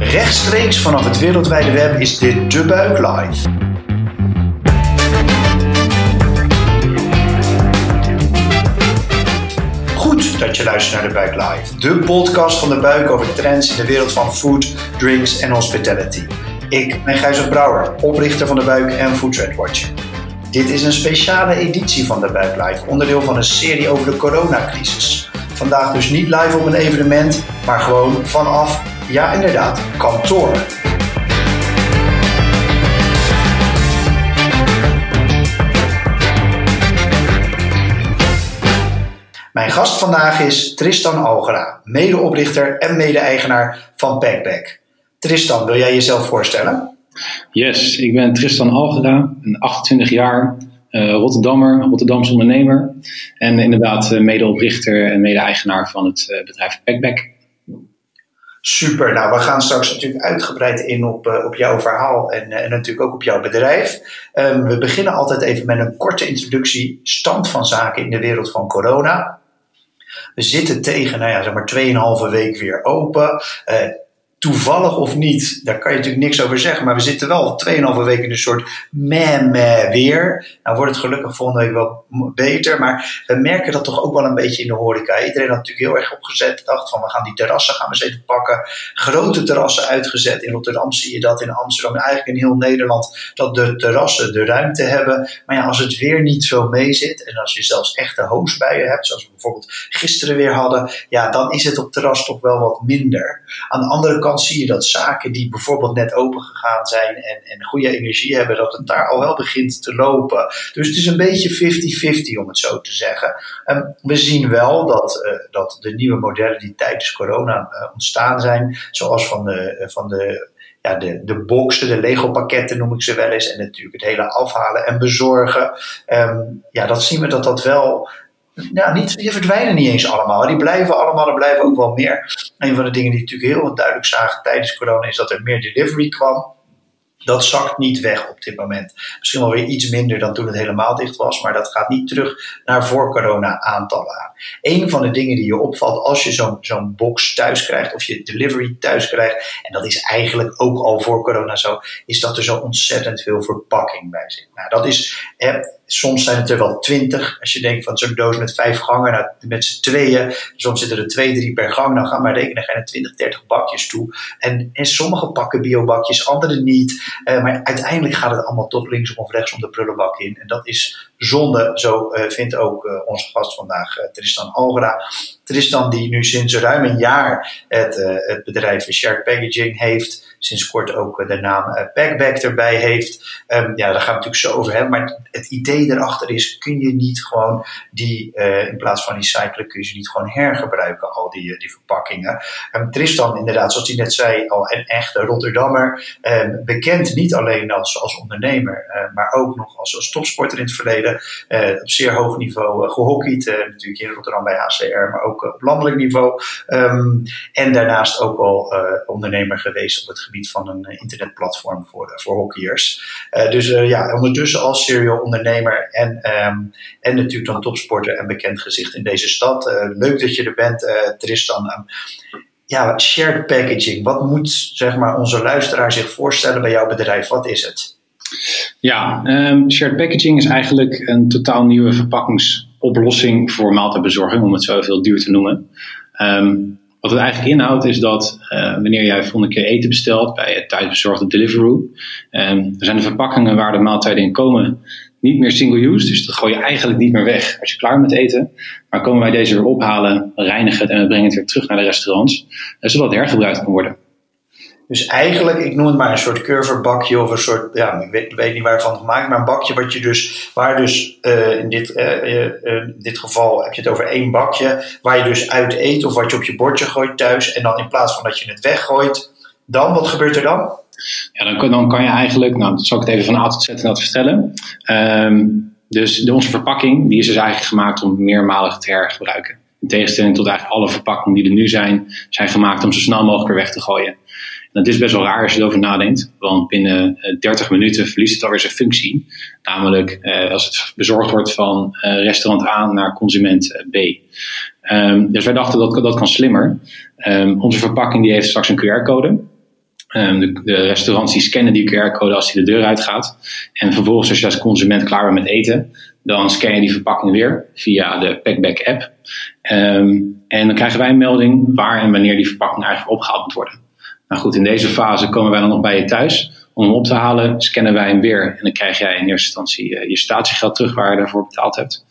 Rechtstreeks vanaf het wereldwijde web is dit De Buik Live. Goed dat je luistert naar De Buik Live, de podcast van De Buik over trends in de wereld van food, drinks en hospitality. Ik ben Gijzer Brouwer, oprichter van De Buik en Food Trend. Dit is een speciale editie van De Buik Live, onderdeel van een serie over de coronacrisis. Vandaag dus niet live op een evenement, maar gewoon vanaf, ja inderdaad, kantoor. Mijn gast vandaag is Tristan Algera, medeoprichter en mede-eigenaar van Packback. Tristan, wil jij jezelf voorstellen? Yes, ik ben Tristan Algera, een 28 jaar, uh, Rotterdammer, Rotterdamse ondernemer. En inderdaad uh, medeoprichter en mede-eigenaar van het uh, bedrijf Packback. Super, nou we gaan straks natuurlijk uitgebreid in op, op jouw verhaal en, en natuurlijk ook op jouw bedrijf. Um, we beginnen altijd even met een korte introductie, stand van zaken in de wereld van corona. We zitten tegen, nou ja, zeg maar 2,5 week weer open toevallig of niet, daar kan je natuurlijk niks over zeggen. Maar we zitten wel 2,5 weken in een soort meh-meh weer. Nou wordt het gelukkig volgende week wel beter. Maar we merken dat toch ook wel een beetje in de horeca. Iedereen had natuurlijk heel erg opgezet. Dacht van we gaan die terrassen gaan we eens even pakken. Grote terrassen uitgezet. In Rotterdam zie je dat. In Amsterdam en eigenlijk in heel Nederland. Dat de terrassen de ruimte hebben. Maar ja, als het weer niet zo mee zit. En als je zelfs echte hoosbuien hebt. Zoals we bijvoorbeeld gisteren weer hadden. Ja, dan is het op terras toch wel wat minder. Aan de andere kant zie je dat zaken die bijvoorbeeld net open gegaan zijn en, en goede energie hebben, dat het daar al wel begint te lopen. Dus het is een beetje 50-50 om het zo te zeggen. Um, we zien wel dat, uh, dat de nieuwe modellen die tijdens corona uh, ontstaan zijn, zoals van de, uh, van de ja, de, de boxen, de Lego-pakketten noem ik ze wel eens. En natuurlijk het hele afhalen en bezorgen. Um, ja, dat zien we dat dat wel ja, niet, die verdwijnen niet eens allemaal. Die blijven allemaal, er blijven ook wel meer. Een van de dingen die natuurlijk heel duidelijk zagen tijdens corona is dat er meer delivery kwam. Dat zakt niet weg op dit moment. Misschien wel weer iets minder dan toen het helemaal dicht was, maar dat gaat niet terug naar voor corona aantallen aan. Een van de dingen die je opvalt als je zo'n zo'n box thuis krijgt of je delivery thuis krijgt, en dat is eigenlijk ook al voor corona zo, is dat er zo ontzettend veel verpakking bij zit. Nou, dat is, eh, soms zijn het er wel twintig. Als je denkt van zo'n doos met vijf gangen, nou, met z'n tweeën, soms zitten er twee, drie per gang, dan ga maar rekenen, ga je naar 20, 30 bakjes toe. En, en sommige pakken biobakjes, andere niet. Uh, maar uiteindelijk gaat het allemaal toch linksom of rechtsom de prullenbak in. En dat is zonde, zo uh, vindt ook uh, onze gast vandaag, Tristan Algera. Tristan die nu sinds ruim een jaar het, het bedrijf Shared Packaging heeft sinds kort ook de naam uh, Packback erbij heeft. Um, ja, daar gaan we natuurlijk zo over hebben. Maar het idee erachter is, kun je niet gewoon die, in plaats van recyclen, kun je ze niet gewoon hergebruiken, al die, die verpakkingen. Um, Tristan, inderdaad, zoals hij net zei, al een echte Rotterdammer. Um, bekend niet alleen als, als ondernemer, maar ook nog als, als topsporter in het verleden. op zeer hoog niveau gehockeyd, natuurlijk in Rotterdam bij HCR, maar ook op landelijk niveau. en daarnaast ook al ondernemer geweest op het gebied van een eh, internetplatform voor, eh, voor hockeyers. Dus ja, ondertussen als serial ondernemer en, um, en natuurlijk dan topsporter en bekend gezicht in deze stad. Leuk dat je er bent, Tristan. Um, ja, shared packaging. Wat moet zeg maar, onze luisteraar zich voorstellen bij jouw bedrijf? Wat is het? Ja, shared packaging is eigenlijk een totaal nieuwe verpakkingsoplossing voor maaltijdbezorging, om het zo even duur te noemen. Um, wat het eigenlijk inhoudt is dat uh, wanneer jij volgende keer eten bestelt bij het thuisbezorgde Deliveroo, um, zijn de verpakkingen waar de maaltijden in komen niet meer single-use. Dus dat gooi je eigenlijk niet meer weg als je klaar bent eten. Maar komen wij deze weer ophalen, reinigen het en we brengen het weer terug naar de restaurants, uh, zodat het hergebruikt kan worden. Dus eigenlijk, ik noem het maar een soort curverbakje of een soort, ja, ik weet, weet niet waarvan gemaakt, maar een bakje wat je dus, waar dus uh, in dit, uh, uh, dit geval heb je het over één bakje, waar je dus uit eet of wat je op je bordje gooit thuis. En dan in plaats van dat je het weggooit, dan, wat gebeurt er dan? Ja, dan kan, dan kan je eigenlijk, nou, dat zal ik het even van A tot Z en dat vertellen. Um, dus de, onze verpakking, die is dus eigenlijk gemaakt om meermalig te hergebruiken. In tegenstelling tot eigenlijk alle verpakkingen die er nu zijn, zijn gemaakt om zo snel mogelijk weer weg te gooien. Dat is best wel raar als je erover nadenkt, want binnen 30 eh, minuten verliest het alweer zijn functie. Namelijk eh, als het bezorgd wordt van eh, restaurant A naar consument B. Um, dus wij dachten dat dat kan slimmer. Um, onze verpakking die heeft straks een QR-code. Ehm, de, de, restaurants scannen die QR-code als die de deur uitgaat. En vervolgens als je als consument klaar bent met eten, dan scan je die verpakking weer via de Packback app. Ehm, en dan krijgen wij een melding waar en wanneer die verpakking eigenlijk opgehaald moet worden. Nou goed, in deze fase komen wij dan nog bij je thuis. Om hem op te halen, scannen wij hem weer. En dan krijg jij in eerste instantie eh, je statiegeld terug waar je daarvoor betaald hebt.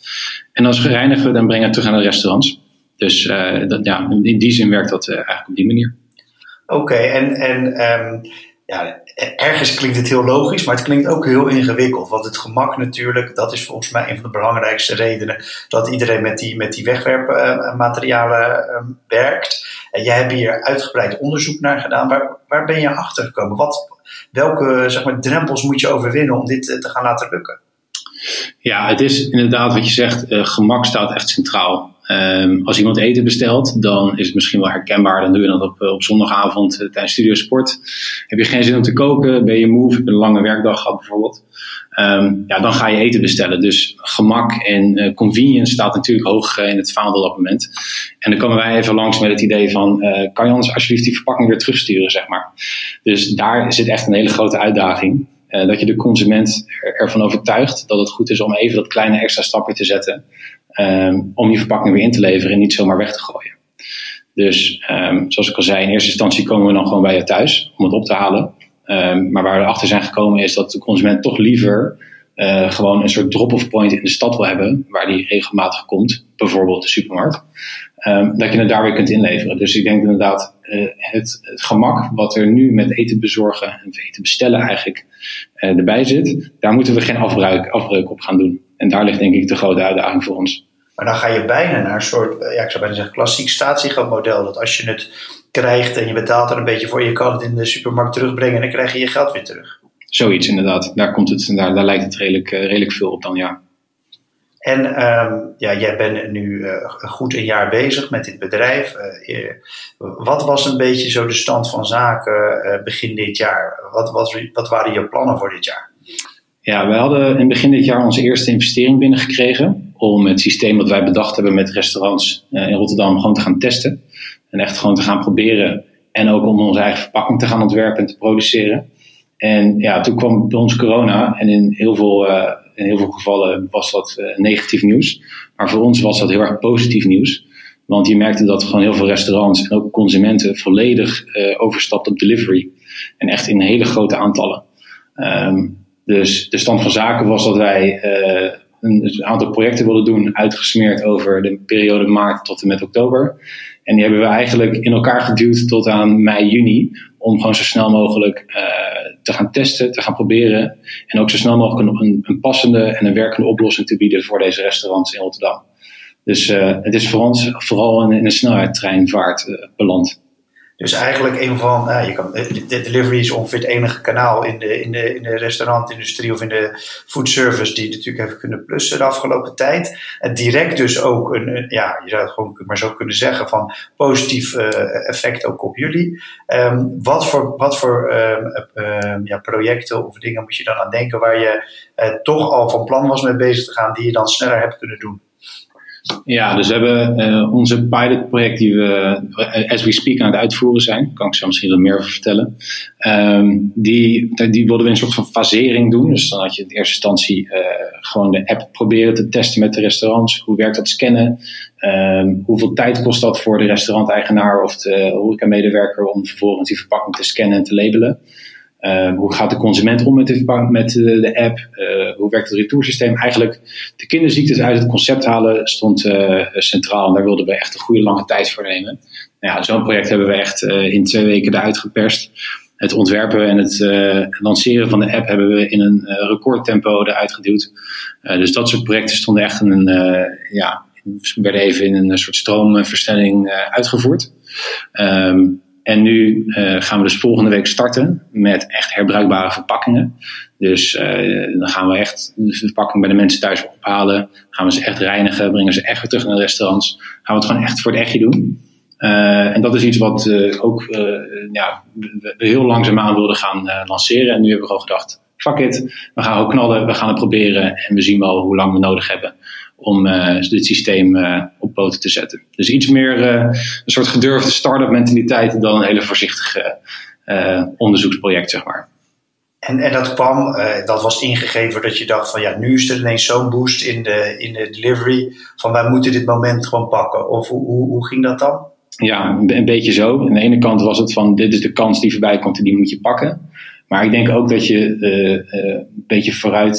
En als we reinigen we, dan brengen we het terug naar de restaurants. Dus uh, dat, ja, in die zin werkt dat uh, eigenlijk op die manier. Oké, en, en um, ja, ergens klinkt het heel logisch, maar het klinkt ook heel ingewikkeld. Want het gemak natuurlijk, dat is volgens mij een van de belangrijkste redenen dat iedereen met die, met die wegwerpmaterialen uh, werkt. En jij hebt hier uitgebreid onderzoek naar gedaan. Waar, waar ben je achter gekomen? Wat, welke zeg maar, drempels moet je overwinnen om dit te gaan laten lukken? Ja, het is inderdaad wat je zegt, uh, gemak staat echt centraal. Um, als iemand eten bestelt, dan is het misschien wel herkenbaar. Dan doe je dat op, op zondagavond uh, tijdens studiosport. Heb je geen zin om te koken, ben je moe, heb je een lange werkdag gehad bijvoorbeeld. Um, ja, dan ga je eten bestellen. Dus gemak en uh, convenience staat natuurlijk hoog in het vaandel op dat moment. En dan komen wij even langs met het idee van, kan je ons alsjeblieft die verpakking weer terugsturen, zeg maar. Dus daar zit echt een hele grote uitdaging. Dat je de consument ervan overtuigt dat het goed is om even dat kleine extra stapje te zetten. Um, om die verpakking weer in te leveren en niet zomaar weg te gooien. Dus um, zoals ik al zei, in eerste instantie komen we dan gewoon bij je thuis om het op te halen. Um, maar waar we achter zijn gekomen is dat de consument toch liever uh, gewoon een soort drop-off point in de stad wil hebben, waar die regelmatig komt, bijvoorbeeld de supermarkt. Dat je het daar weer kunt inleveren. Dus ik denk inderdaad, uh, het, gemak wat er nu met eten bezorgen en eten bestellen eigenlijk uh, erbij zit, daar moeten we geen afbreuk, afbreuk op gaan doen. En daar ligt denk ik de grote uitdaging voor ons. Maar dan ga je bijna naar een soort, ja, ik zou bijna zeggen, klassiek statiegeldmodel. Dat als je het krijgt en je betaalt er een beetje voor, je kan het in de supermarkt terugbrengen en dan krijg je je geld weer terug. Zoiets inderdaad. Daar, komt het, daar, daar lijkt het redelijk, uh, redelijk veel op dan, ja. En um, ja, jij bent nu uh, goed een jaar bezig met dit bedrijf. Uh, wat was een beetje zo de stand van zaken begin dit jaar? Wat, was, wat waren je plannen voor dit jaar? Ja, we hadden in begin dit jaar onze eerste investering binnengekregen. Om het systeem dat wij bedacht hebben met restaurants in Rotterdam gewoon te gaan testen. En echt gewoon te gaan proberen. En ook om onze eigen verpakking te gaan ontwerpen en te produceren. En ja, toen kwam bij ons corona. En in heel veel in heel veel gevallen was dat uh, negatief nieuws. Maar voor ons was dat heel erg positief nieuws. Want je merkte dat gewoon heel veel restaurants en ook consumenten volledig uh, overstapten op delivery. En echt in hele grote aantallen. Um, dus de stand van zaken was dat wij uh, een aantal projecten wilden doen, uitgesmeerd over de periode maart tot en met oktober. En die hebben we eigenlijk in elkaar geduwd tot aan mei, juni. Om gewoon zo snel mogelijk uh, te gaan testen, te gaan proberen. En ook zo snel mogelijk een, een, passende en een werkende oplossing te bieden voor deze restaurants in Rotterdam. Dus uh, het is voor ons vooral een snelheidstreinvaart uh, beland. Dus eigenlijk een van, uh, je kan, de delivery is ongeveer het enige kanaal in de, in de, in de restaurantindustrie of in de foodservice die natuurlijk heeft kunnen plussen de afgelopen tijd. En direct dus ook een, ja, je zou het gewoon maar zo kunnen zeggen, van positief uh, effect ook op jullie. Um, wat voor, wat voor um, ja, projecten of dingen moet je dan aan denken waar je toch al van plan was mee bezig te gaan, die je dan sneller hebt kunnen doen? Ja, dus we hebben uh, onze pilotproject die we uh, as we speak aan het uitvoeren zijn. Kan ik zo misschien wat meer over vertellen. Um, die, die wilden we een soort van fasering doen. Dus dan had je in eerste instantie uh, gewoon de app proberen te testen met de restaurants. Hoe werkt dat scannen? Um, hoeveel tijd kost dat voor de restauranteigenaar of de horeca-medewerker om vervolgens die verpakking te scannen en te labelen? Uh, hoe gaat de consument om met de, met de, app? Uh, hoe werkt het retoursysteem? Eigenlijk de kinderziektes uit het concept halen stond uh, centraal. En daar wilden we echt een goede lange tijd voor nemen. Nou ja, zo'n project hebben we echt in twee weken eruit geperst. Het ontwerpen en het lanceren van de app hebben we in een recordtempo eruit geduwd. dus dat soort projecten stonden echt in een, ja, werden even in een soort stroomversnelling uitgevoerd. Um, en nu uh, gaan we dus volgende week starten met echt herbruikbare verpakkingen. Dus uh, dan gaan we echt de verpakking bij de mensen thuis ophalen. Gaan we ze echt reinigen, brengen ze echt weer terug naar de restaurants. Gaan we het gewoon echt voor het echtje doen. Uh, en dat is iets wat ook ja, we heel langzaamaan wilden gaan lanceren. En nu hebben we gewoon gedacht, fuck it, we gaan ook knallen, we gaan het proberen. En we zien wel hoe lang we nodig hebben om uh, dit systeem uh, op poten te zetten. Dus iets meer uh, een soort gedurfde start-up mentaliteit dan een hele voorzichtige onderzoeksproject, zeg maar. En, en dat kwam, dat was ingegeven dat je dacht van ja, nu is er ineens zo'n boost in de, in de delivery van wij moeten dit moment gewoon pakken. Of hoe, hoe, hoe ging dat dan? Ja, een beetje zo. Aan de ene kant was het van dit is de kans die voorbij komt en die moet je pakken. Maar ik denk ook dat je uh, een beetje vooruit,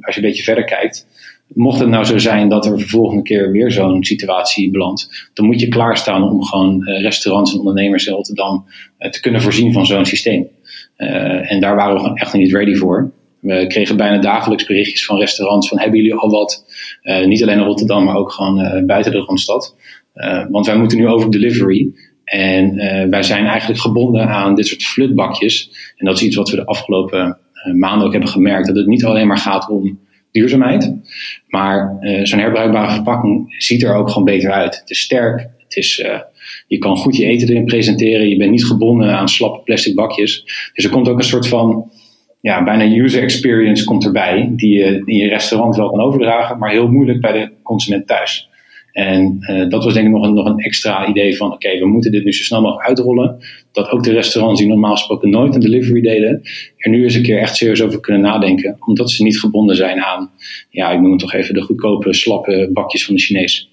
als je een beetje verder kijkt, mocht het nou zo zijn dat er de volgende keer weer zo'n situatie belandt, dan moet je klaarstaan om gewoon restaurants en ondernemers in Rotterdam te kunnen voorzien van zo'n systeem. en daar waren we echt niet ready voor. We kregen bijna dagelijks berichtjes van restaurants van hebben jullie al wat? niet alleen in Rotterdam, maar ook gewoon buiten de Randstad. want wij moeten nu over delivery. En wij zijn eigenlijk gebonden aan dit soort flutbakjes. En dat is iets wat we de afgelopen maanden ook hebben gemerkt. Dat het niet alleen maar gaat om duurzaamheid. Maar uh, zo'n herbruikbare verpakking ziet er ook gewoon beter uit. Het is sterk. Het is, je kan goed je eten erin presenteren. Je bent niet gebonden aan slappe plastic bakjes. Dus er komt ook een soort van ja, bijna user experience komt erbij. Die je in je restaurant wel kan overdragen. Maar heel moeilijk bij de consument thuis. En uh, dat was denk ik nog een, nog een extra idee van, oké, we moeten dit nu zo snel mogelijk uitrollen. Dat ook de restaurants die normaal gesproken nooit een delivery deden, er nu eens een keer echt serieus over kunnen nadenken. Omdat ze niet gebonden zijn aan, ja, ik noem het toch even de goedkope, slappe bakjes van de Chinees.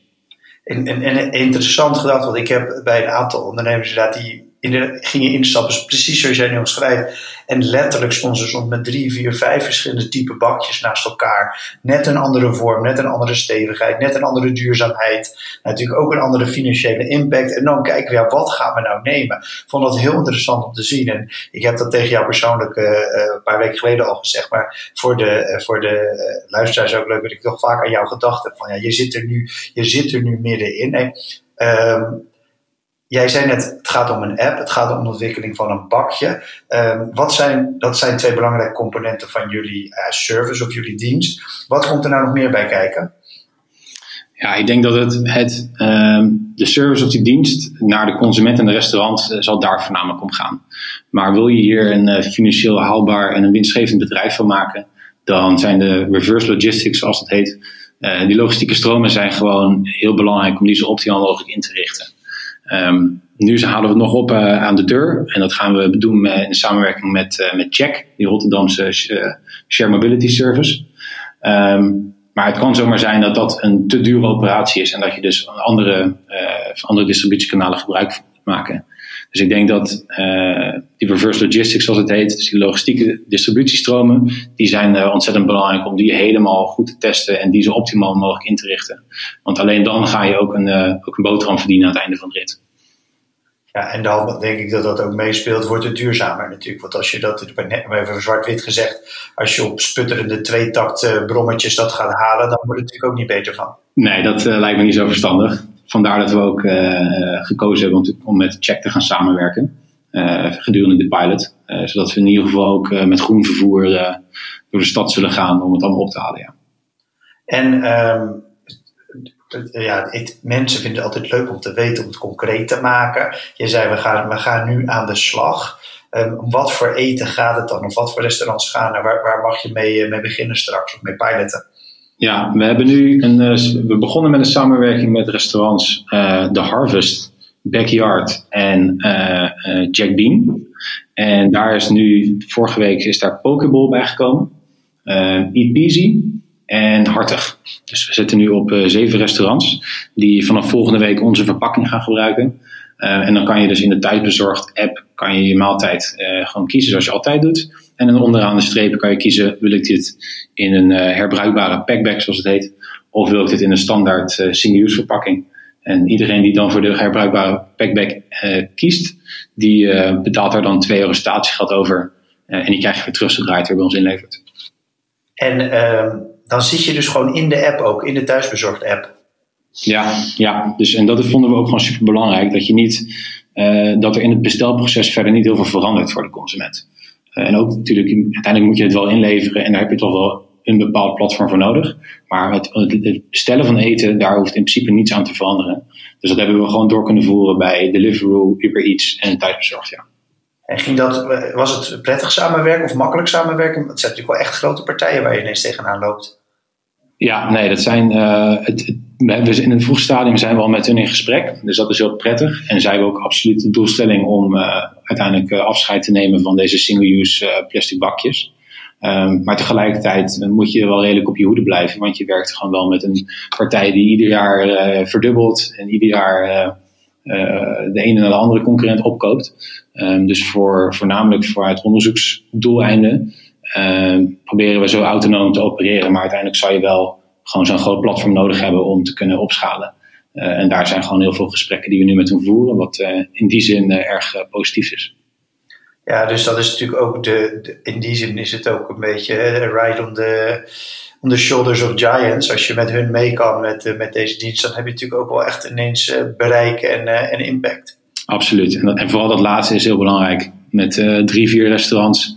En, en, en interessant gedacht, want ik heb bij een aantal ondernemers inderdaad die in de, gingen instappen, precies zoals jij nu omschrijft. En letterlijk stonden ze soms met drie, vier, vijf verschillende type bakjes naast elkaar. Net een andere vorm, net een andere stevigheid, net een andere duurzaamheid. Natuurlijk ook een andere financiële impact. En dan kijken we, ja, wat gaan we nou nemen? Ik vond dat heel interessant om te zien. En ik heb dat tegen jou persoonlijk uh, een paar weken geleden al gezegd. Maar voor de, uh, voor de luisteraars ook leuk dat ik toch vaak aan jou gedacht heb. Van ja, je zit er nu, je zit er nu middenin. En, um, Jij zei net, het gaat om een app, het gaat om de ontwikkeling van een bakje. Um, wat zijn, dat zijn twee belangrijke componenten van jullie uh, service of jullie dienst. Wat komt er nou nog meer bij kijken? Ja, ik denk dat het, het uh, de service of die dienst naar de consument en de restaurant uh, zal daar voornamelijk om gaan. Maar wil je hier een uh, financieel haalbaar en een winstgevend bedrijf van maken, dan zijn de reverse logistics, zoals het heet, die logistieke stromen zijn gewoon heel belangrijk om die zo optimaal mogelijk in te richten. Um, nu halen we het nog op uh, aan de deur. En dat gaan we doen in samenwerking met, uh, met Check, die Rotterdamse uh, Share Mobility Service. Um, maar het kan zomaar zijn dat dat een te dure operatie is en dat je dus andere, andere distributiekanalen gebruik maken. Dus ik denk dat die reverse logistics, zoals het heet, dus die logistieke distributiestromen, die zijn ontzettend belangrijk om die helemaal goed te testen en die zo optimaal mogelijk in te richten. Want alleen dan ga je ook een, ook een boterham verdienen aan het einde van de rit. Ja, en dan denk ik dat dat ook meespeelt, wordt het duurzamer natuurlijk. Want als je dat, even zwart-wit gezegd, als je op sputterende tweetakt uh, brommetjes dat gaat halen, dan wordt het natuurlijk ook niet beter van. Nee, dat uh, lijkt me niet zo verstandig. Vandaar dat we ook uh, gekozen hebben om, om, met Check te gaan samenwerken gedurende de pilot. zodat we in ieder geval ook met groen vervoer door de stad zullen gaan om het allemaal op te halen. Ja. En um, ja, het, mensen vinden het altijd leuk om te weten, om het concreet te maken. Je zei, we gaan, we gaan nu aan de slag. Um, wat voor eten gaat het dan? Of wat voor restaurants gaan er? Waar, waar mag je mee, eh, mee beginnen straks of mee piloten? Ja, we hebben nu een, uh, we begonnen met een samenwerking met restaurants uh, The Harvest, Backyard en Jack Bean. En daar is nu, vorige week is daar Pokeball bijgekomen. Eat Peasy en hartig. Dus we zitten nu op uh, zeven restaurants die vanaf volgende week onze verpakking gaan gebruiken. Uh, en dan kan je dus in de tijdbezorgd app kan je je maaltijd uh, gewoon kiezen zoals je altijd doet. En dan onderaan de strepen kan je kiezen, wil ik dit in een herbruikbare packbag zoals het heet. Of wil ik dit in een standaard single-use verpakking. En iedereen die dan voor de herbruikbare packbag kiest, die betaalt daar dan 2 euro statiegeld over. en die krijg je weer terug zodra je het weer bij ons inlevert. En ehm, dan zit je dus gewoon in de app ook, in de thuisbezorgd app. Ja, ja. Dus, en dat vonden we ook gewoon super belangrijk. Dat je niet, uh, dat er in het bestelproces verder niet heel veel verandert voor de consument. Uh, en ook natuurlijk, uiteindelijk moet je het wel inleveren en daar heb je toch wel een bepaald platform voor nodig. Maar het, het bestellen van eten, daar hoeft in principe niets aan te veranderen. Dus dat hebben we gewoon door kunnen voeren bij Deliveroo, Uber Eats en thuisbezorgd, ja. En ging dat, was het prettig samenwerken of makkelijk samenwerken? Het zijn natuurlijk wel echt grote partijen waar je ineens tegenaan loopt. Ja, nee, dat zijn. Uh, het, in het vroeg stadium zijn we al met hun in gesprek, dus dat is heel prettig. En zij hebben ook absoluut de doelstelling om uh, uiteindelijk uh, afscheid te nemen van deze single-use plastic bakjes. Um, maar tegelijkertijd moet je wel redelijk op je hoede blijven, want je werkt gewoon wel met een partij die ieder jaar verdubbelt en ieder jaar de ene naar de andere concurrent opkoopt. Um, dus voor, voornamelijk vooruit onderzoeksdoeleinden proberen we zo autonoom te opereren, maar uiteindelijk zou je wel gewoon zo'n groot platform nodig hebben om te kunnen opschalen. Uh, en daar zijn gewoon heel veel gesprekken die we nu met hen voeren, wat uh, in die zin erg positief is. Ja, dus dat is natuurlijk ook de, de, in die zin is het ook een beetje ride on the, on the shoulders of giants. Als je met hun mee kan met, met deze dienst, dan heb je natuurlijk ook wel echt ineens bereik en, en impact. Absoluut. En, dat, en, vooral dat laatste is heel belangrijk. Met drie, vier restaurants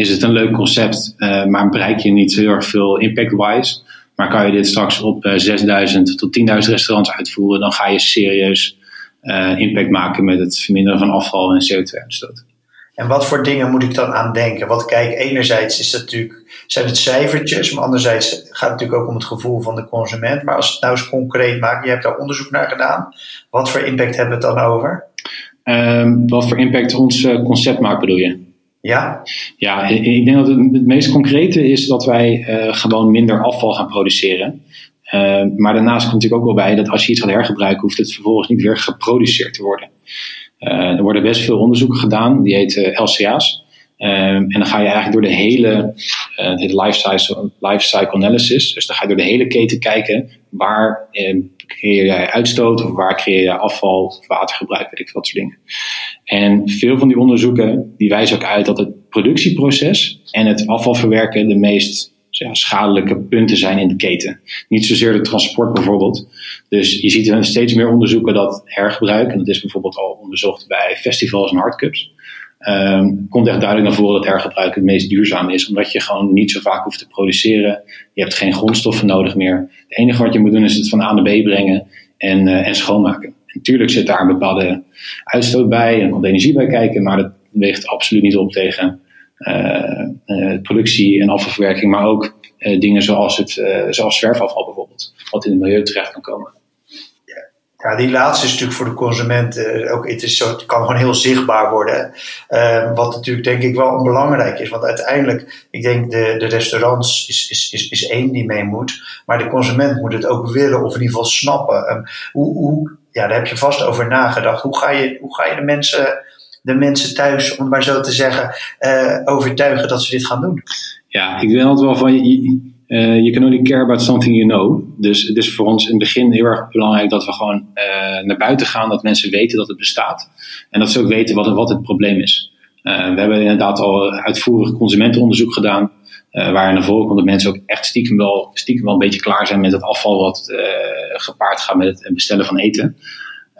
is het een leuk concept, maar bereik je niet heel erg veel impact-wise. Maar kan je dit straks op 6000 eh, tot 10.000 restaurants uitvoeren, dan ga je serieus uh, impact maken met het verminderen van afval en CO2-uitstoot. En wat voor dingen moet ik dan aan denken? Want kijk, enerzijds is het natuurlijk, zijn het cijfertjes, maar anderzijds gaat het natuurlijk ook om het gevoel van de consument. Maar als het nou eens concreet maakt, je hebt daar onderzoek naar gedaan, wat voor impact hebben we het dan over? Um, wat voor impact ons concept maakt, bedoel je? Ja? Ja, ik denk dat het, meest concrete is dat wij uh, gewoon minder afval gaan produceren. Uh, maar daarnaast komt natuurlijk ook wel bij dat als je iets gaat hergebruiken, hoeft het vervolgens niet weer geproduceerd te worden. Uh, er worden best veel onderzoeken gedaan, die heten LCA's. En dan ga je eigenlijk door de hele, het life cycle, life cycle analysis, dus dan ga je door de hele keten kijken waar creëer jij uitstoot of waar creëer je afval of watergebruik, weet ik dat soort dingen. En veel van die onderzoeken die wijzen ook uit dat het productieproces en het afvalverwerken de meest ja, schadelijke punten zijn in de keten. Niet zozeer de transport bijvoorbeeld. Dus je ziet steeds meer onderzoeken dat hergebruik, en dat is bijvoorbeeld al onderzocht bij festivals en hardcups, Um, komt echt duidelijk naar voren dat hergebruik het meest duurzaam is, omdat je gewoon niet zo vaak hoeft te produceren. Je hebt geen grondstoffen nodig meer. Het enige wat je moet doen is het van A naar B brengen en, uh, en schoonmaken. Natuurlijk zit daar een bepaalde uitstoot bij en komt energie bij kijken, maar dat weegt absoluut niet op tegen uh, uh, productie en afvalverwerking, maar ook dingen zoals, het, zoals zwerfafval bijvoorbeeld, wat in het milieu terecht kan komen. Ja, die laatste is natuurlijk voor de consument uh, ook, het, is zo, het kan gewoon heel zichtbaar worden. Uh, wat natuurlijk denk ik wel belangrijk is. Want uiteindelijk, ik denk de, de restaurants is, is, is, is één die mee moet. Maar de consument moet het ook willen of in ieder geval snappen. Um, hoe, hoe, ja, daar heb je vast over nagedacht. Hoe ga je, hoe ga je de mensen, de mensen thuis, om het maar zo te zeggen, uh, overtuigen dat ze dit gaan doen? Ja, ik ben altijd wel van uh, you can only care about something you know. Dus het is voor ons in het begin heel erg belangrijk dat we gewoon uh, naar buiten gaan, dat mensen weten dat het bestaat. En dat ze ook weten wat, wat het probleem is. Uh, we hebben inderdaad al uitvoerig consumentenonderzoek gedaan. waar naar voren komt dat mensen ook echt stiekem wel, stiekem wel een beetje klaar zijn met het afval wat gepaard gaat met het bestellen van eten.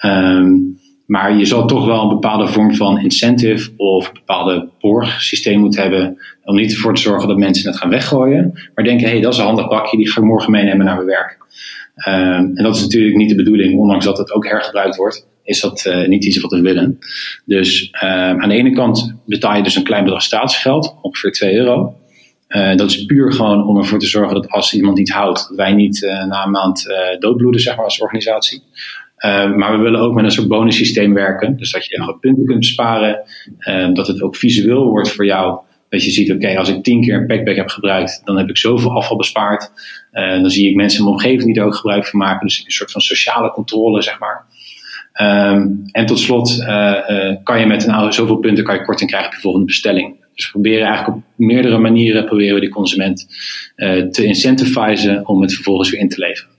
Um, maar je zal toch wel een bepaalde vorm van incentive of een bepaalde borgsysteem moeten hebben. Om niet ervoor te zorgen dat mensen het gaan weggooien. Maar denken, hé, hey, dat is een handig bakje, die ga ik morgen meenemen naar mijn werk. Um, en dat is natuurlijk niet de bedoeling, ondanks dat het ook hergebruikt wordt, is dat uh, niet iets wat we willen. Dus um, aan de ene kant betaal je dus een klein bedrag staatsgeld, ongeveer 2 euro. Uh, dat is puur gewoon om ervoor te zorgen dat als iemand niet houdt, wij niet uh, na een maand doodbloeden, zeg maar, als organisatie. Uh, maar we willen ook met een soort bonussysteem werken. Dus dat je gewoon punten kunt sparen. Uh, dat het ook visueel wordt voor jou. Dat je ziet, oké, als ik tien keer een packback heb gebruikt, dan heb ik zoveel afval bespaard. Uh, dan zie ik mensen in mijn omgeving die er ook gebruik van maken. Dus een soort van sociale controle, zeg maar. En tot slot kan je met nou, zoveel punten kan je korting krijgen op je volgende bestelling. Dus we proberen eigenlijk op meerdere manieren proberen we die consument te incentivizen om het vervolgens weer in te leveren.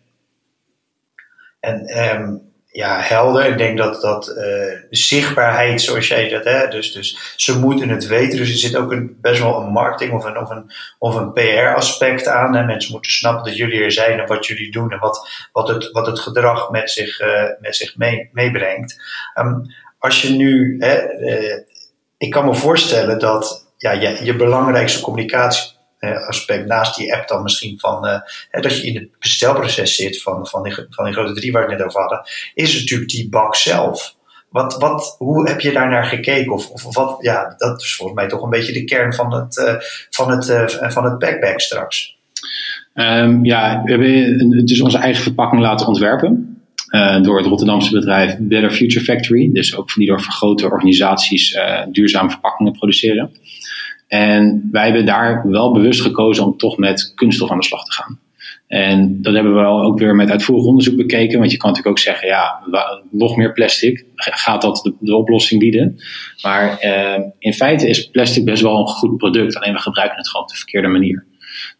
En ja, helder. Ik denk dat, dat uh, zichtbaarheid, zoals jij dat, hè, dus, dus ze moeten het weten. Dus er zit ook een, best wel een marketing of een, of een, of een PR-aspect aan. Hè. Mensen moeten snappen dat jullie er zijn en wat jullie doen en wat, wat, het, wat het gedrag met zich, uh, met zich mee, meebrengt. Um, als je nu, hè, uh, ik kan me voorstellen dat ja, je, je belangrijkste communicatie aspect naast die app dan misschien van uh, dat je in het bestelproces zit van, van, die, van die grote drie waar we het net over hadden, is natuurlijk die bak zelf. Wat, wat, hoe heb je daar naar gekeken? Of, of wat, ja, dat is volgens mij toch een beetje de kern van het, uh, van het, van het backpack straks. Um, ja, we hebben dus onze eigen verpakking laten ontwerpen. Door het Rotterdamse bedrijf Better Future Factory. Dus ook die door grote organisaties duurzame verpakkingen produceren. En wij hebben daar wel bewust gekozen om toch met kunststof aan de slag te gaan. En dat hebben we ook weer met uitvoerig onderzoek bekeken. Want je kan natuurlijk ook zeggen, ja, nog meer plastic. Gaat dat de, oplossing bieden? Maar uh, in feite is plastic best wel een goed product. Alleen we gebruiken het gewoon op de verkeerde manier.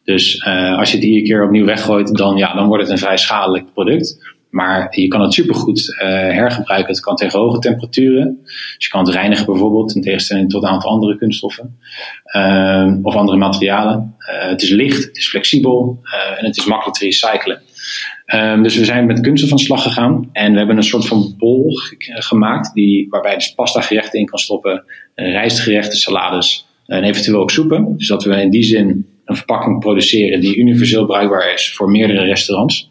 Dus uh, als je het iedere keer opnieuw weggooit, dan, ja, dan wordt het een vrij schadelijk product. Maar je kan het supergoed uh, hergebruiken. Het kan tegen hoge temperaturen. Dus je kan het reinigen bijvoorbeeld, in tegenstelling tot een aantal andere kunststoffen. Uh, of andere materialen. Uh, het is licht, het is flexibel en het is makkelijk te recyclen. Um, dus we zijn met kunststof van slag gegaan. En we hebben een soort van bol gemaakt. Die, waarbij dus pasta gerechten in kan stoppen. rijstgerechten, salades en eventueel ook soepen. Dus dat we in die zin een verpakking produceren die universeel bruikbaar is voor meerdere restaurants.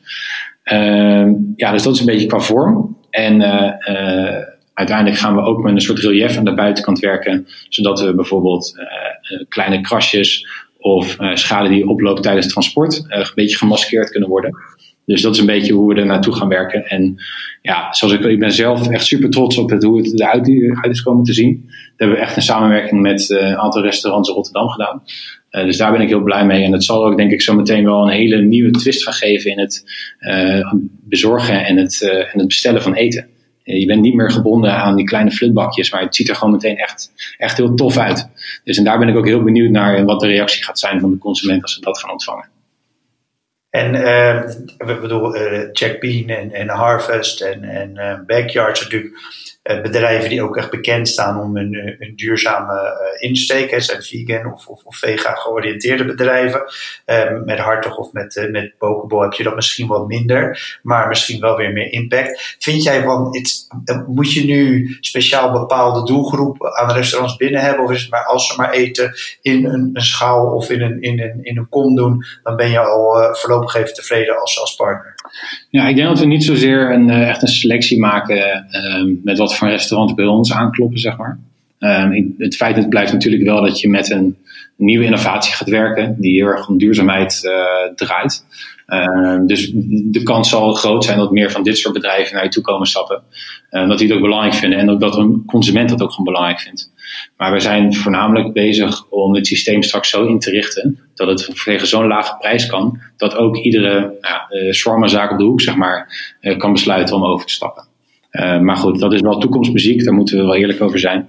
Uh, ja, dus dat is een beetje qua vorm. En uh, uh, uiteindelijk gaan we ook met een soort relief aan de buitenkant werken, zodat we bijvoorbeeld uh, kleine krasjes of schade die oploopt tijdens transport een beetje gemaskeerd kunnen worden. Dus dat is een beetje hoe we er naartoe gaan werken. En ja, zoals ik, ik ben zelf echt super trots op het, hoe het eruit is komen te zien. Dat hebben we echt een samenwerking met een aantal restaurants in Rotterdam gedaan. Uh, dus daar ben ik heel blij mee. En het zal ook, denk ik, zo meteen wel een hele nieuwe twist gaan geven in het uh, bezorgen en het, uh, en het bestellen van eten. je bent niet meer gebonden aan die kleine flutbakjes, maar het ziet er gewoon meteen echt, echt heel tof uit. Dus en daar ben ik ook heel benieuwd naar wat de reactie gaat zijn van de consument als ze dat gaan ontvangen. En uh, we bedoel, uh, Jack Bean en, en Harvest en, en uh, Backyards natuurlijk uh, bedrijven die ook echt bekend staan om hun, duurzame insteek. Hè, zijn vegan of, of, of vega georiënteerde bedrijven. Ehm, met Hartog of met, met Pokeball heb je dat misschien wat minder, maar misschien wel weer meer impact. Vind jij van, moet je nu speciaal bepaalde doelgroep aan restaurants binnen hebben? Of is het maar als ze maar eten in een, schaal of in een, in, een, in een kom doen, dan ben je al voorlopig even tevreden als, als partner? Ja, ik denk dat we niet zozeer een, uh, echt een selectie maken uh, met wat voor restaurants bij ons aankloppen, zeg maar. Uh, het feit het blijft natuurlijk wel dat je met een nieuwe innovatie gaat werken, die heel erg om duurzaamheid uh, draait. Uh, dus de kans zal groot zijn dat meer van dit soort bedrijven naar je toe komen stappen. Uh, dat die het ook belangrijk vinden en ook dat een consument dat ook gewoon belangrijk vindt. Maar we zijn voornamelijk bezig om het systeem straks zo in te richten dat het tegen zo'n lage prijs kan, dat ook iedere ja, uh, zaak op de hoek zeg maar, uh, kan besluiten om over te stappen. Uh, maar goed, dat is wel toekomstmuziek, daar moeten we wel eerlijk over zijn.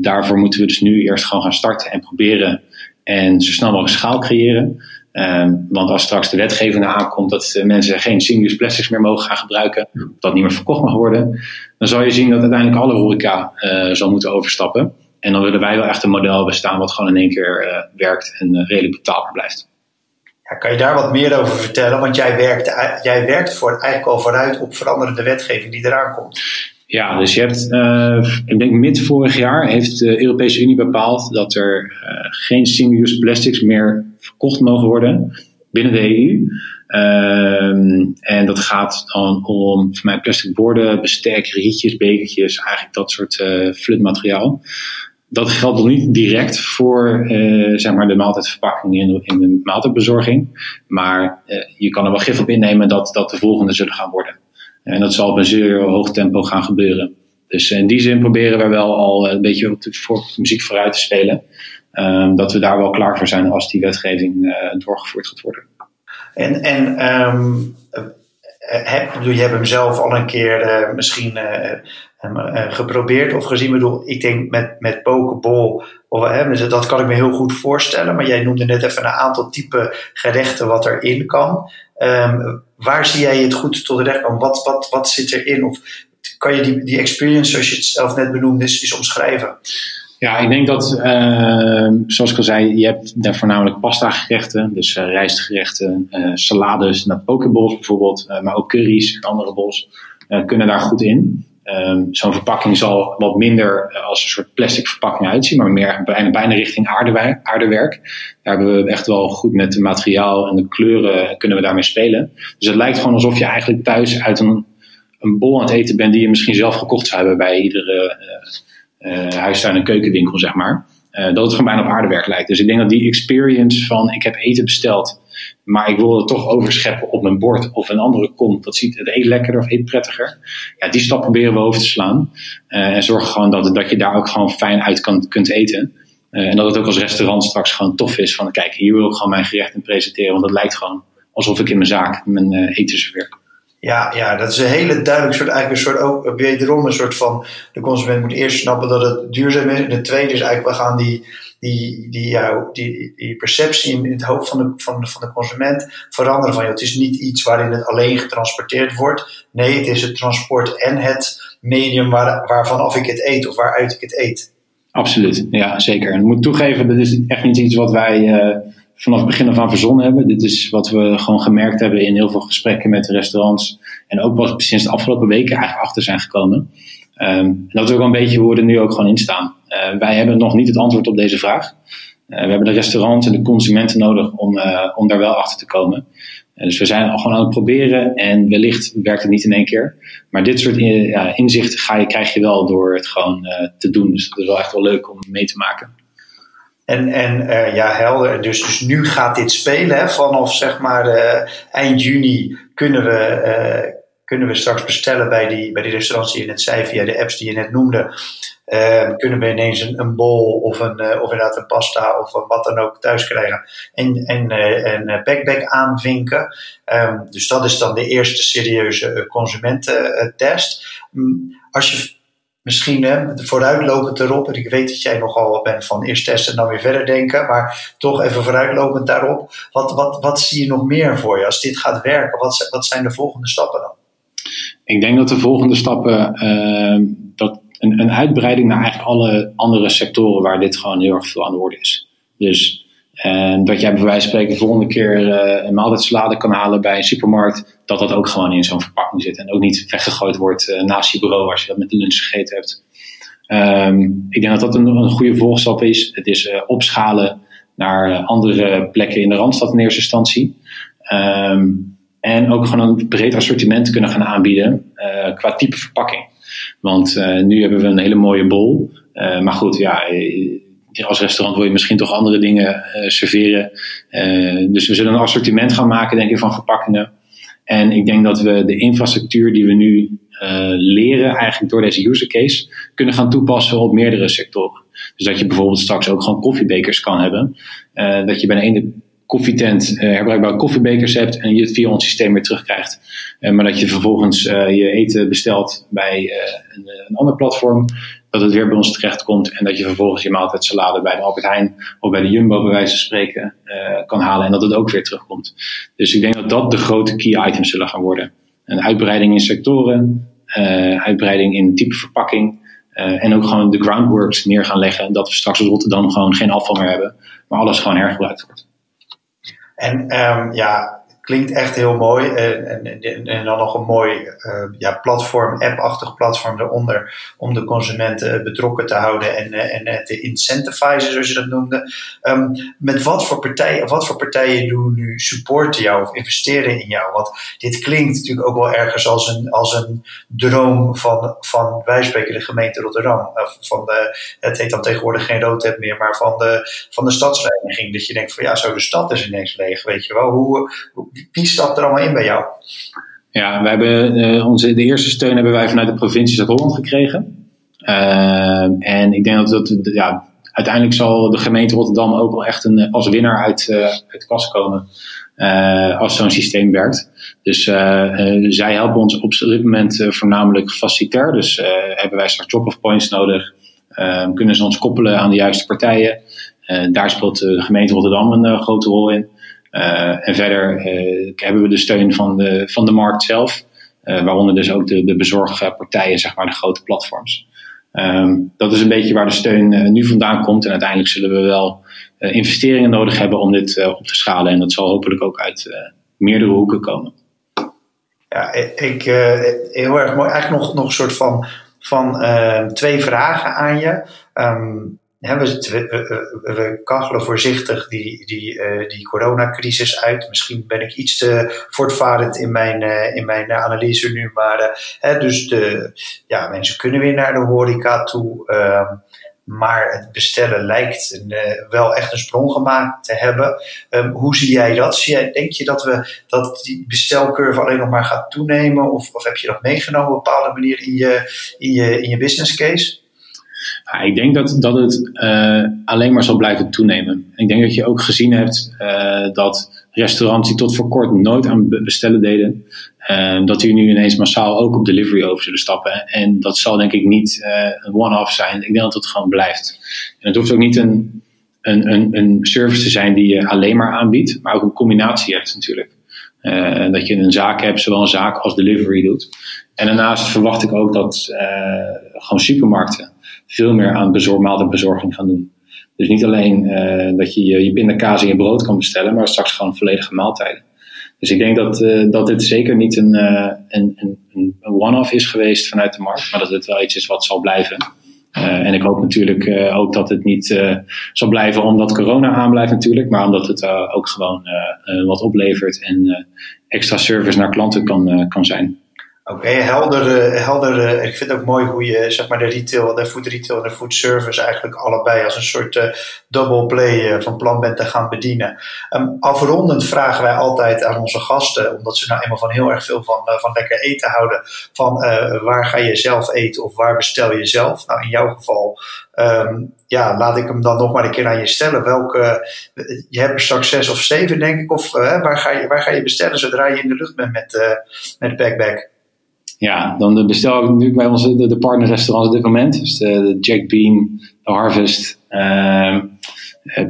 daarvoor moeten we dus nu eerst gewoon gaan starten en proberen en zo snel mogelijk schaal creëren. Um, want als straks de wetgeving aankomt dat mensen geen single plastics meer mogen gaan gebruiken, dat niet meer verkocht mag worden, dan zal je zien dat uiteindelijk alle horeca uh, zal moeten overstappen. En dan willen wij wel echt een model bestaan wat gewoon in één keer werkt en redelijk betaalbaar blijft. Kan je daar wat meer over vertellen? Want jij werkt, jij werkt voor, eigenlijk al vooruit op veranderende wetgeving die eraan komt. Ja, dus je hebt, uh, ik denk mid vorig jaar heeft de Europese Unie bepaald dat er uh, geen single-use plastics meer verkocht mogen worden binnen de EU. Um, en dat gaat dan om voor mij plastic borden, bestek, rietjes, bekertjes, eigenlijk dat soort uh, flutmateriaal. Dat geldt nog niet direct voor uh, zeg maar de maaltijdverpakking in, de maaltijdbezorging. Maar uh, je kan er wel gif op innemen dat dat de volgende zullen gaan worden. En dat zal op een zeer hoog tempo gaan gebeuren. Dus in die zin proberen we wel al een beetje op de voor, muziek vooruit te spelen. Um, dat we daar wel klaar voor zijn als die wetgeving uh, doorgevoerd gaat worden. En, en um, heb, je hebt hem zelf al een keer misschien geprobeerd of gezien. Ik bedoel, ik denk met, met pokeball, of, dus dat kan ik me heel goed voorstellen. Maar jij noemde net even een aantal type gerechten wat erin kan. Um, waar zie jij het goed tot recht komen? Wat, wat, wat zit erin? Of kan je die, die experience, zoals je het zelf net benoemde, eens, omschrijven? Ja, ik denk dat, uh, zoals ik al zei, je hebt daar voornamelijk pasta gerechten, dus uh, rijstgerechten, uh, salades, naar pokeballs bijvoorbeeld, maar ook curry's en andere bowls kunnen daar goed in. Um, Zo'n verpakking zal wat minder als een soort plastic verpakking uitzien, maar meer bijna, bijna richting aardewerk. Daar hebben we echt wel goed met het materiaal en de kleuren kunnen we daarmee spelen. Dus het lijkt gewoon alsof je eigenlijk thuis uit een, een bol aan het eten bent die je misschien zelf gekocht zou hebben bij iedere uh, huistuin- en keukenwinkel, zeg maar. Uh, dat het gewoon bijna op aardewerk lijkt. Dus ik denk dat die experience van ik heb eten besteld Maar ik wil het toch overscheppen op mijn bord of een andere kom. Dat ziet het eet lekkerder of eet prettiger. Ja, die stap proberen we over te slaan. en zorgen gewoon dat, dat je daar ook gewoon fijn uit kan, kunt eten. en dat het ook als restaurant straks gewoon tof is. Van kijk, hier wil ik gewoon mijn gerecht in presenteren. Want dat lijkt gewoon alsof ik in mijn zaak mijn eten serveer. Ja, ja, dat is een hele duidelijk soort, eigenlijk een soort ook wederom een soort van de consument moet eerst snappen dat het duurzaam is. En de tweede is eigenlijk we gaan die, die, die, ja, die, die perceptie in, het hoofd van de, van, de, van de consument veranderen. Van, joh, het is niet iets waarin het alleen getransporteerd wordt. Nee, het is het transport en het medium waar, waarvan ik het eet of waaruit ik het eet. Absoluut, ja zeker. En ik moet toegeven, dat is echt niet iets wat wij uh, vanaf het begin af aan verzonnen hebben. Dit is wat we gewoon gemerkt hebben in heel veel gesprekken met restaurants. En ook wat sinds de afgelopen weken eigenlijk achter zijn gekomen. Um, dat is ook wel een beetje hoe we er nu ook gewoon in staan. Uh, wij hebben nog niet het antwoord op deze vraag. Uh, we hebben de restaurants en de consumenten nodig om, uh, om daar wel achter te komen. dus we zijn al gewoon aan het proberen en wellicht werkt het niet in één keer. Maar dit soort ja, inzichten ga je, krijg je wel door het gewoon te doen. Dus dat is wel echt wel leuk om mee te maken. En, en ja, helder. Dus, dus nu gaat dit spelen. Vanaf zeg maar eind juni kunnen we, kunnen we straks bestellen bij die, bij die restaurants die je net zei, via de apps die je net noemde. kunnen we ineens een, een bol of, een, of inderdaad een pasta of wat dan ook thuis krijgen. En, en een backpack aanvinken. Um, dus dat is dan de eerste serieuze consumententest. Um, als je misschien vooruitlopend erop, en ik weet dat jij nogal bent van eerst testen en dan weer verder denken, maar toch even vooruitlopend daarop. Wat, wat, wat zie je nog meer voor je als dit gaat werken? Wat, wat zijn de volgende stappen dan? Ik denk dat de volgende stappen, uh, dat een, een uitbreiding naar eigenlijk alle andere sectoren waar dit gewoon heel erg veel aan de orde is. Dus en dat jij bij wijze van spreken de volgende keer uh, een maaltijdsalade kan halen bij een supermarkt, dat dat ook gewoon in zo'n verpakking zit. En ook niet weggegooid wordt uh, naast je bureau als je dat met de lunch gegeten hebt. Um, ik denk dat dat een, een goede volgstap is. Het is uh, opschalen naar andere plekken in de Randstad in eerste instantie. En ook gewoon een breed assortiment kunnen gaan aanbieden qua type verpakking. Want nu hebben we een hele mooie bol. maar goed, ja als restaurant wil je misschien toch andere dingen serveren. Dus we zullen een assortiment gaan maken, denk ik, van verpakkingen. En ik denk dat we de infrastructuur die we nu leren, eigenlijk door deze user case, kunnen gaan toepassen op meerdere sectoren. Dus dat je bijvoorbeeld straks ook gewoon koffiebekers kan hebben. dat je bij de ene koffietent uh, herbruikbare koffiebekers hebt en je het via ons systeem weer terugkrijgt. Uh, maar dat je vervolgens uh, je eten bestelt bij een, een ander platform dat het weer bij ons terecht komt en dat je vervolgens je maaltijdsalade bij de Albert Heijn of bij de Jumbo bij wijze van spreken kan halen en dat het ook weer terugkomt. Dus ik denk dat dat de grote key items zullen gaan worden. Een uitbreiding in sectoren, uitbreiding in type verpakking en ook gewoon de groundworks neer gaan leggen dat we straks in Rotterdam gewoon geen afval meer hebben, maar alles gewoon hergebruikt wordt. En um, ja, klinkt echt heel mooi. En, en, en dan nog een mooi uh, ja, platform, app-achtig platform eronder. Om de consumenten betrokken te houden en, eh, en te incentivizen, zoals je dat noemde. Um, met wat voor partijen, wat voor partijen doen nu supporten jou of investeren in jou? Want dit klinkt natuurlijk ook wel ergens als een, als een droom van, van wij spreken de gemeente Rotterdam. Of van de, het heet dan tegenwoordig geen roodtep meer, maar van de, van de stadsreiniging. Dat je denkt van ja, zo de stad is ineens leeg, weet je wel. Hoe wie stapt er allemaal in bij jou? Ja, we hebben uh, onze, de eerste steun hebben wij vanuit de provincie Zuid-Holland gekregen. Uh, en ik denk dat, dat ja, uiteindelijk zal de gemeente Rotterdam ook wel echt een, als winnaar uit, uh, de kast komen. als zo'n systeem werkt. Dus zij helpen ons op dit moment voornamelijk facilitair. Dus hebben wij straks drop-off points nodig. kunnen ze ons koppelen aan de juiste partijen. daar speelt de gemeente Rotterdam een grote rol in. Uh, en verder uh, hebben we de steun van de, van de markt zelf, uh, waaronder dus ook de, de bezorgpartijen, zeg maar de grote platforms. Um, dat is een beetje waar de steun nu vandaan komt. En uiteindelijk zullen we wel investeringen nodig hebben om dit op te schalen. En dat zal hopelijk ook uit meerdere hoeken komen. Ja, ik, heel erg mooi. Eigenlijk nog, nog een soort van, van twee vragen aan je. Um, we, kachelen voorzichtig die, die, uh, die coronacrisis uit. Misschien ben ik iets te voortvarend in mijn, uh, in mijn analyse nu. Maar dus de, ja, mensen kunnen weer naar de horeca toe. Ehm, maar het bestellen lijkt een, wel echt een sprong gemaakt te hebben. Ehm, hoe zie jij dat? Zie jij, denk je dat, we, dat die bestelcurve alleen nog maar gaat toenemen? Of, of heb je dat meegenomen op een bepaalde manier in je, in je, in je business case? Ja, ik denk dat, dat het uh, alleen maar zal blijven toenemen. Ik denk dat je ook gezien hebt uh, dat restaurants die tot voor kort nooit aan bestellen deden, uh, dat die nu ineens massaal ook op delivery over zullen stappen. En dat zal denk ik niet een one-off zijn. Ik denk dat het gewoon blijft. En het hoeft ook niet een, een, een, een service te zijn die je alleen maar aanbiedt, maar ook een combinatie hebt natuurlijk. Dat je een zaak hebt, zowel een zaak als delivery doet. En daarnaast verwacht ik ook dat gewoon supermarkten veel meer aan bezorg, maaltijdbezorging gaan doen. Dus niet alleen uh, dat je je pindakaas en je brood kan bestellen, maar straks gewoon volledige maaltijden. Dus ik denk dat, uh, dat dit zeker niet uh, een, een, een one-off is geweest vanuit de markt, maar dat het wel iets is wat zal blijven. En ik hoop natuurlijk ook dat het niet zal blijven omdat corona aanblijft natuurlijk, maar omdat het ook gewoon wat oplevert en extra service naar klanten kan, kan zijn. Oké, helder, helder. Ik vind het ook mooi hoe je zeg maar, de retail, de food retail en de food service eigenlijk allebei als een soort uh, double play uh, van plan bent te gaan bedienen. Um, afrondend vragen wij altijd aan onze gasten, omdat ze nou eenmaal van heel erg veel van, uh, van lekker eten houden, van waar ga je zelf eten of waar bestel je zelf? Nou, in jouw geval, um, ja, laat ik hem dan nog maar een keer aan je stellen. Welke, je hebt er straks zes of zeven, denk ik, of waar, ga je, waar ga je bestellen zodra je in de lucht bent met, met backback? Ja, dan bestel ik natuurlijk bij onze de, de partnerrestaurants op dit moment. Dus de, de Jack Bean, de Harvest, uh,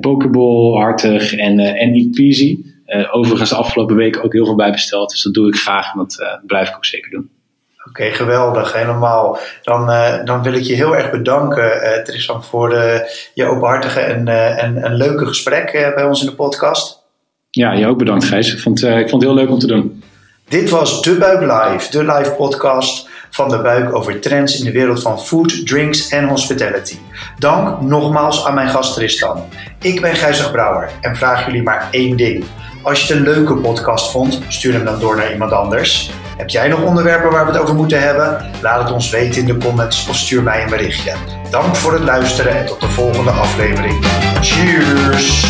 Pokeball, Hartig en, uh, en Eat Peasy. Uh, overigens de afgelopen week ook heel veel bij besteld. Dus dat doe ik graag en dat uh, blijf ik ook zeker doen. Oké, okay, geweldig. Helemaal. Dan, uh, dan wil ik je heel erg bedanken, uh, Tristan, voor de, je openhartige en, uh, en, en leuke gesprek bij ons in de podcast. Ja, je ook bedankt, Gijs. Ik vond, ik vond het heel leuk om te doen. Dit was De Buik Live, de live podcast van De Buik over trends in de wereld van food, drinks en hospitality. Dank nogmaals aan mijn gast Tristan. Ik ben Gijzig Brouwer en vraag jullie maar één ding. Als je het een leuke podcast vond, stuur hem dan door naar iemand anders. Heb jij nog onderwerpen waar we het over moeten hebben? Laat het ons weten in de comments of stuur mij een berichtje. Dank voor het luisteren en tot de volgende aflevering. Cheers!